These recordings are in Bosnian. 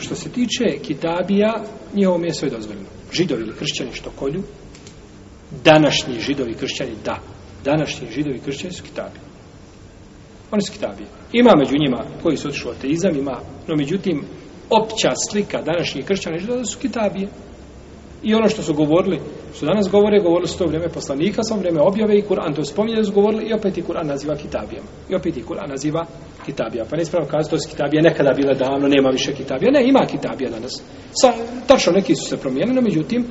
Što se tiče kitabija, njihovo mjesto je dozvoljeno. Židovi ili kršćani što kolju, današnji židovi i kršćani, da. Današnji židovi i kršćani su kitabi. Oni su kitabi. Ima među njima koji su otišli ateizam, ima, no međutim, opća slika današnjih kršćana i židova su kitabije. I ono što su govorili, što danas govore, govorili su to vrijeme poslanika, sa vrijeme objave i Kur'an, to spominje da su govorili i opet i Kur'an naziva kitabijama. I opet i Kur'an naziva kitabijama. Pa ne spravo kazi, to je kitabija nekada bila davno, nema više kitabija. Ne, ima kitabija danas. Sa, tačno neki su se promijenili, no međutim,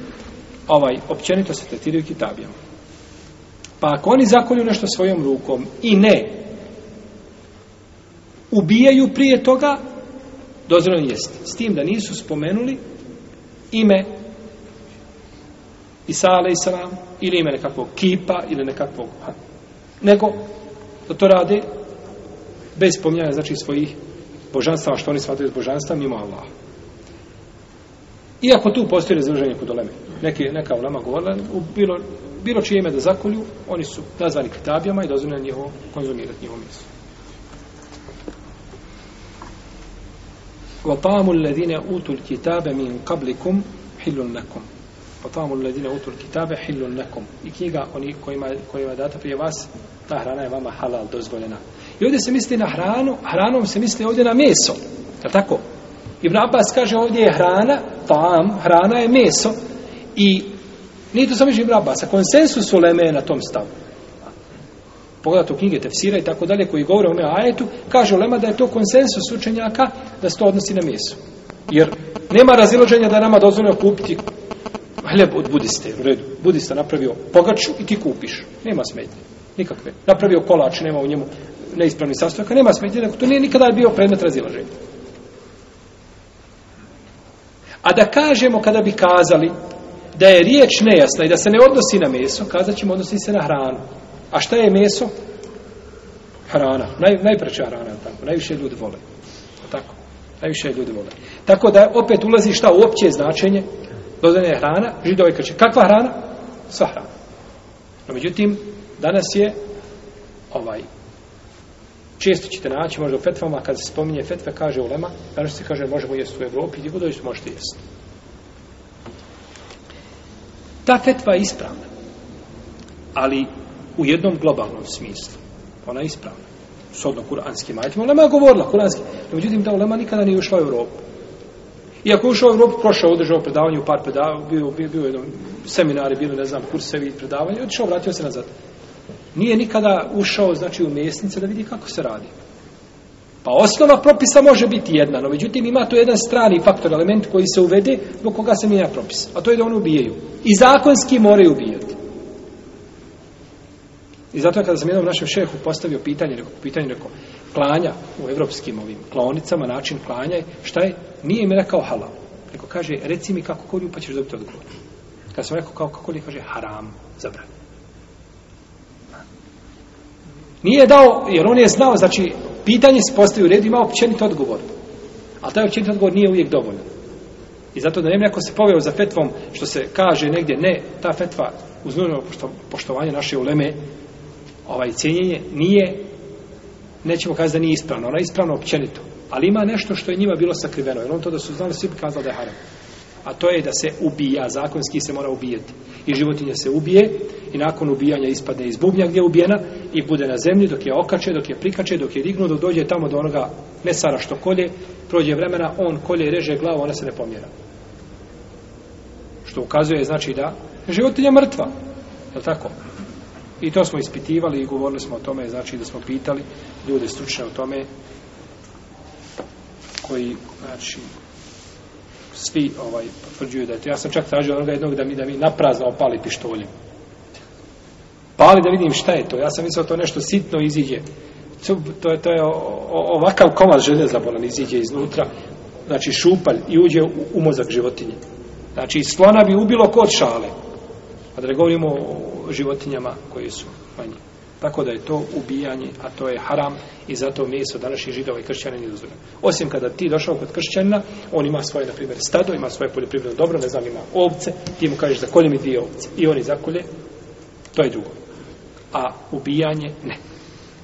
ovaj, općenito se tretiraju kitabijama. Pa ako oni zakolju nešto svojom rukom i ne ubijaju prije toga, dozirano jest. S tim da nisu spomenuli ime Isa a.s. ili ime nekakvog kipa ili nekakvog ha. nego da to rade bez spominjanja znači svojih božanstava što oni shvataju s božanstva mimo Allaha iako tu postoji razloženje kod oleme neke, neka ulema govorila u bilo, bilo čije ime da zakolju oni su nazvani kitabijama i dozvoljeno njihovo konzumirati njihovo mjesto وطعام الذين اوتوا الكتاب من قبلكم حل لكم Pa tamo ledine utul kitabe hillun nekom. I knjiga oni kojima, kojima je data prije vas, ta hrana je vama halal dozvoljena. I ovdje se misli na hranu, hranom se misli ovdje na meso. Je tako? Ibn Abbas kaže ovdje je hrana, tam, hrana je meso. I nije to samo više Ibn Abbas, a konsensus u Leme je na tom stavu. Pogledajte u knjige tefsira i tako dalje, koji govore o me ajetu, kaže Lema da je to konsensus učenjaka da se to odnosi na meso. Jer nema razilođenja da je nama dozvoljeno kupiti hljeb od budiste, u redu. Budista napravio pogaču i ti kupiš. Nema smetnje, nikakve. Napravio kolač, nema u njemu neispravni sastojak, nema smetnje, nego to nije nikada bio predmet razilaženja. A da kažemo kada bi kazali da je riječ nejasna i da se ne odnosi na meso, kazat ćemo odnosi se na hranu. A šta je meso? Hrana. Naj, najpreća hrana, tako. najviše ljudi vole. Tako. Najviše ljudi vole. Tako da opet ulazi šta u opće značenje? dozvoljena je hrana, židova i kršćana. Kakva hrana? Sva hrana. No, međutim, danas je ovaj često ćete naći možda u fetvama, kad se spominje fetve, kaže ulema, danas se kaže možemo jesti u Evropi, gdje god jesu, možete jesti. Ta fetva je ispravna, ali u jednom globalnom smislu. Ona je ispravna. Sodno kuranski majtima. Ulema je govorila kuranski. No, međutim, ta ulema nikada nije ušla u Evropu. Iako ušao u Evropu, prošao, održao predavanje u par predavanja, bio, bio, bio jedan seminar, bilo, ne znam, kursevi i predavanje, odišao, vratio se nazad. Nije nikada ušao, znači, u mjesnice da vidi kako se radi. Pa osnova propisa može biti jedna, no međutim ima to jedan strani faktor, element koji se uvede zbog koga se mijenja propis. A to je da oni ubijaju. I zakonski moraju ubijati. I zato je kada sam jednom našem šehu postavio pitanje, neko, pitanje neko, klanja u evropskim ovim klonicama, način klanja, šta je? nije mi rekao halal. Neko kaže, reci mi kako kolju, pa ćeš dobiti odgovor. Kad sam rekao kao kako kolju, kaže, haram, zabran. Nije dao, jer on je znao, znači, pitanje se postavio u redu, ima općenit odgovor. Ali taj općenit odgovor nije uvijek dovoljno. I zato da ne neko se poveo za fetvom, što se kaže negdje, ne, ta fetva, uz nužno poštovanje naše uleme, ovaj cijenjenje, nije, nećemo kazati da nije ispravno, ona je ispravno općenito. Ali ima nešto što je njima bilo sakriveno. Jer on to da su znali, svi bi kazali da je haram. A to je da se ubija, zakonski se mora ubijeti. I životinja se ubije i nakon ubijanja ispadne iz bubnja gdje je ubijena i bude na zemlji dok je okače, dok je prikače, dok je rignu, dok dođe tamo do onoga mesara što kolje, prođe vremena, on kolje, reže glavu, ona se ne pomjera. Što ukazuje znači da životinja mrtva. Je tako? I to smo ispitivali i govorili smo o tome, znači da smo pitali ljude stručne o tome koji znači svi ovaj potvrđuju da je to. Ja sam čak tražio onoga jednog da mi da mi naprazno opali pištoljem. Pali da vidim šta je to. Ja sam mislio to nešto sitno iziđe. To, to je, to je o, o, ovakav komad železa bolan iziđe iznutra. Znači šupalj i uđe u, u mozak životinje. Znači slona bi ubilo kod šale. A da ne govorimo o životinjama koje su manje. Tako da je to ubijanje, a to je haram i zato meso današnjih židova i kršćana nije dozvoljeno. Osim kada ti došao kod kršćanina, on ima svoje, na primjer, stado, ima svoje poljoprivredno dobro, ne znam, ima ovce, ti mu kažeš da kolje mi dvije ovce i oni zakolje, to je drugo. A ubijanje, ne.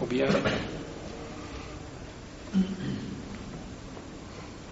Ubijanje, ne.